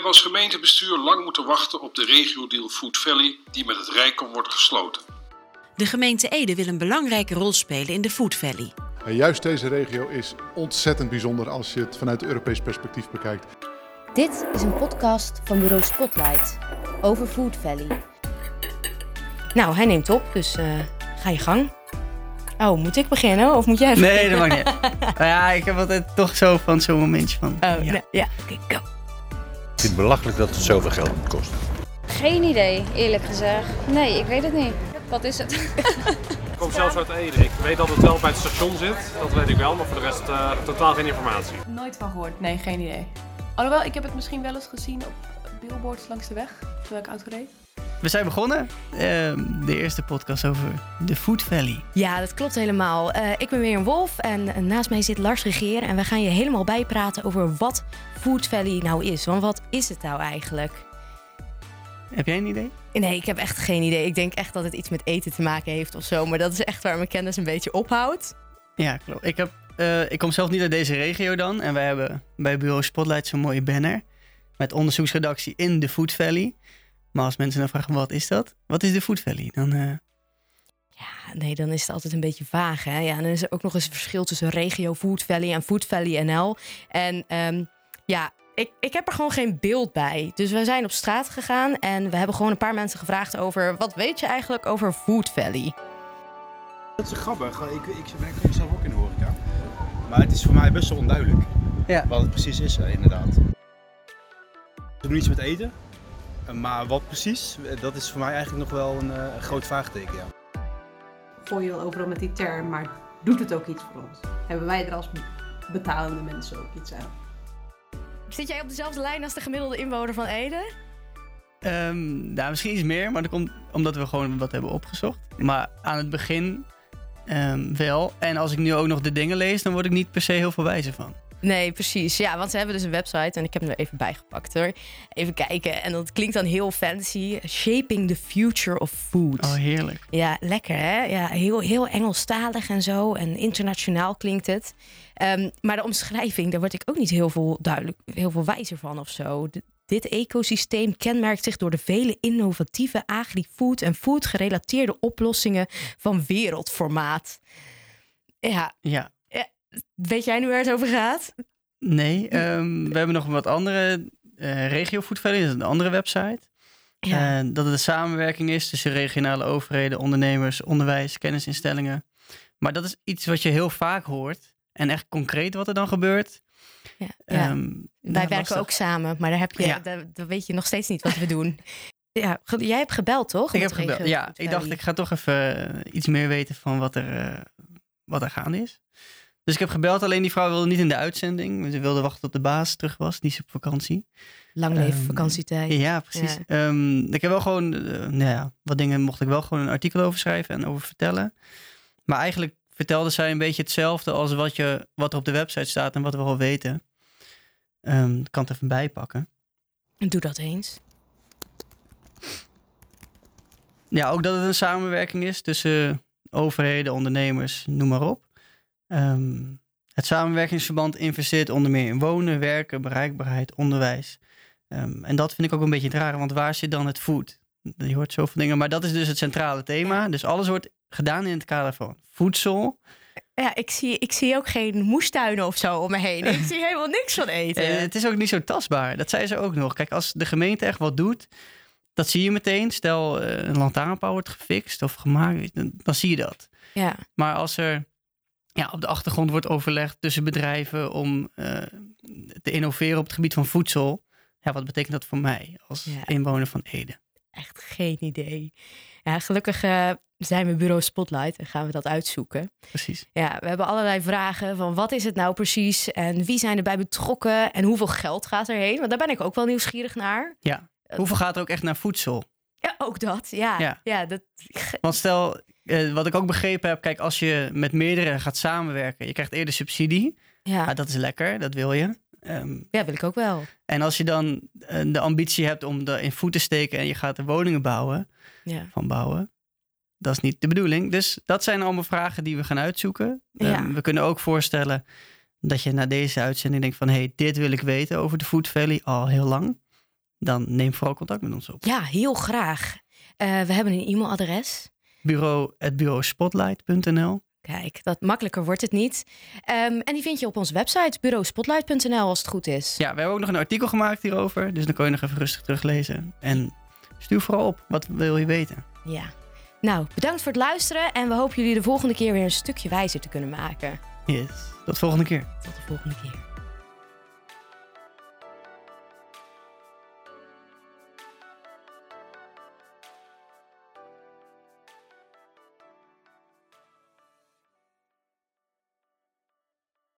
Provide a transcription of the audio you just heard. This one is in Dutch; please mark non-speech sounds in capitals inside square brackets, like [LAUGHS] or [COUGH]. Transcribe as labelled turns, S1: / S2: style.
S1: hebben als gemeentebestuur lang moeten wachten op de regio-deal Food Valley, die met het Rijkom wordt gesloten.
S2: De gemeente Ede wil een belangrijke rol spelen in de Food Valley.
S3: En juist deze regio is ontzettend bijzonder als je het vanuit Europees perspectief bekijkt.
S4: Dit is een podcast van bureau Spotlight over Food Valley. Nou, hij neemt op, dus uh, ga je gang. Oh, moet ik beginnen of moet jij even
S5: Nee, dat mag niet. [LAUGHS] nou ja, ik heb altijd toch zo van zo'n momentje van...
S4: Oh, ja, nee, ja. oké, go.
S6: Ik vind het belachelijk dat het zoveel geld moet kosten.
S7: Geen idee, eerlijk gezegd. Nee, ik weet het niet. Wat is het?
S8: Ik kom zelfs uit Ede. Ik weet dat het wel bij het station zit. Dat weet ik wel, maar voor de rest uh, totaal geen informatie.
S9: Nooit van gehoord. Nee, geen idee. Alhoewel, ik heb het misschien wel eens gezien op billboards langs de weg, terwijl ik auto reed.
S5: We zijn begonnen. Uh, de eerste podcast over de Food Valley.
S4: Ja, dat klopt helemaal. Uh, ik ben weer een Wolf en naast mij zit Lars Regeer. En we gaan je helemaal bijpraten over wat Food Valley nou is. Want wat is het nou eigenlijk?
S5: Heb jij een idee?
S4: Nee, ik heb echt geen idee. Ik denk echt dat het iets met eten te maken heeft of zo. Maar dat is echt waar mijn kennis een beetje ophoudt.
S5: Ja, klopt. Ik, heb, uh, ik kom zelf niet uit deze regio dan. En wij hebben bij Bureau Spotlight zo'n mooie banner. Met onderzoeksredactie in de Food Valley. Maar als mensen dan vragen, wat is dat? Wat is de Food Valley? Dan... Uh...
S4: Ja, nee, dan is het altijd een beetje vaag. Hè? Ja, en dan is er ook nog eens een verschil tussen regio Food Valley en Food Valley NL. En um, ja, ik, ik heb er gewoon geen beeld bij. Dus we zijn op straat gegaan en we hebben gewoon een paar mensen gevraagd over... wat weet je eigenlijk over Food Valley?
S10: Dat is grappig. Ik, ik werk zelf ook in de horeca. Maar het is voor mij best wel onduidelijk
S5: ja.
S10: wat het precies is, inderdaad. We doen iets met eten. Maar wat precies, dat is voor mij eigenlijk nog wel een, een groot vraagteken, ja.
S9: Gooi je wel overal met die term, maar doet het ook iets voor ons? Hebben wij er als betalende mensen ook iets aan?
S4: Zit jij op dezelfde lijn als de gemiddelde inwoner van Ede?
S5: Um, nou, misschien iets meer, maar dat komt omdat we gewoon wat hebben opgezocht. Maar aan het begin um, wel. En als ik nu ook nog de dingen lees, dan word ik niet per se heel veel wijzer van.
S4: Nee, precies. Ja, want ze hebben dus een website en ik heb hem er even bijgepakt hoor. Even kijken. En dat klinkt dan heel fancy. Shaping the future of food.
S5: Oh, heerlijk.
S4: Ja, lekker hè? Ja, heel, heel Engelstalig en zo. En internationaal klinkt het. Um, maar de omschrijving, daar word ik ook niet heel veel duidelijk, heel veel wijzer van of zo. De, dit ecosysteem kenmerkt zich door de vele innovatieve agri-food en food gerelateerde oplossingen van wereldformaat. Ja.
S5: ja.
S4: Weet jij nu waar het over gaat?
S5: Nee, um, we hebben nog wat andere uh, regio Food Valley, dat is een andere website.
S4: Ja.
S5: Uh, dat het een samenwerking is tussen regionale overheden, ondernemers, onderwijs, kennisinstellingen. Maar dat is iets wat je heel vaak hoort. En echt concreet wat er dan gebeurt.
S4: Ja, ja. Um, Wij werken lastig. ook samen, maar daar, heb je, ja. daar, daar, weet je nog steeds niet wat we doen. [LAUGHS] Ja, jij hebt gebeld, toch?
S5: Ik heb gebeld, ja. Ik dacht, ik ga toch even uh, iets meer weten van wat er, uh, wat er gaande is. Dus ik heb gebeld, alleen die vrouw wilde niet in de uitzending. Ze wilde wachten tot de baas terug was, die is op vakantie.
S4: Lang leven um, vakantietijd.
S5: Ja, precies. Ja. Um, ik heb wel gewoon, uh, nou ja, wat dingen mocht ik wel gewoon een artikel over schrijven en over vertellen. Maar eigenlijk vertelde zij een beetje hetzelfde als wat, je, wat er op de website staat en wat we al weten. Um, ik kan het even bijpakken.
S4: Doe dat eens.
S5: Ja, ook dat het een samenwerking is tussen overheden, ondernemers, noem maar op. Um, het samenwerkingsverband investeert onder meer in wonen, werken, bereikbaarheid, onderwijs. Um, en dat vind ik ook een beetje het rare, want waar zit dan het food? Je hoort zoveel dingen, maar dat is dus het centrale thema. Dus alles wordt gedaan in het kader van voedsel.
S4: Ja, ik zie, ik zie ook geen moestuinen of zo om me heen. Ik [LAUGHS] zie helemaal niks van eten.
S5: Uh, het is ook niet zo tastbaar. Dat zei ze ook nog. Kijk, als de gemeente echt wat doet, dat zie je meteen. Stel, uh, een lantaarnpaal wordt gefixt of gemaakt, dan, dan zie je dat.
S4: Ja.
S5: Maar als er ja, op de achtergrond wordt overlegd tussen bedrijven om uh, te innoveren op het gebied van voedsel. Ja, wat betekent dat voor mij als ja. inwoner van Ede?
S4: Echt geen idee. Ja, gelukkig uh, zijn we bureau Spotlight en gaan we dat uitzoeken.
S5: Precies.
S4: Ja, we hebben allerlei vragen van wat is het nou precies en wie zijn erbij betrokken en hoeveel geld gaat erheen? Want daar ben ik ook wel nieuwsgierig naar.
S5: Ja, hoeveel gaat er ook echt naar voedsel?
S4: Ja, ook dat. Ja, ja. ja dat...
S5: Want stel, uh, wat ik ook begrepen heb, kijk, als je met meerdere gaat samenwerken, je krijgt eerder subsidie.
S4: Ja,
S5: ah, dat is lekker, dat wil je.
S4: Um, ja, wil ik ook wel.
S5: En als je dan uh, de ambitie hebt om er in voet te steken en je gaat de woningen bouwen,
S4: ja.
S5: van bouwen, dat is niet de bedoeling. Dus dat zijn allemaal vragen die we gaan uitzoeken.
S4: Ja.
S5: Um, we kunnen ook voorstellen dat je na deze uitzending denkt van, hé, hey, dit wil ik weten over de Food Valley al heel lang. dan neem vooral contact met ons op.
S4: Ja, heel graag. Eh, we hebben een e-mailadres.
S5: Bureau.bureauspotlight.nl
S4: Kijk, dat makkelijker wordt het niet. Ehm, en die vind je op onze website bureauspotlight.nl als het goed is.
S5: Ja, we hebben ook nog een artikel gemaakt hierover. Dus dan kun je nog even rustig teruglezen. En stuur vooral op. Wat wil je weten?
S4: Ja. Nou, bedankt voor het luisteren. En we hopen jullie de volgende keer weer een stukje wijzer te kunnen maken.
S5: Yes. Tot de volgende keer.
S4: Tot de volgende keer.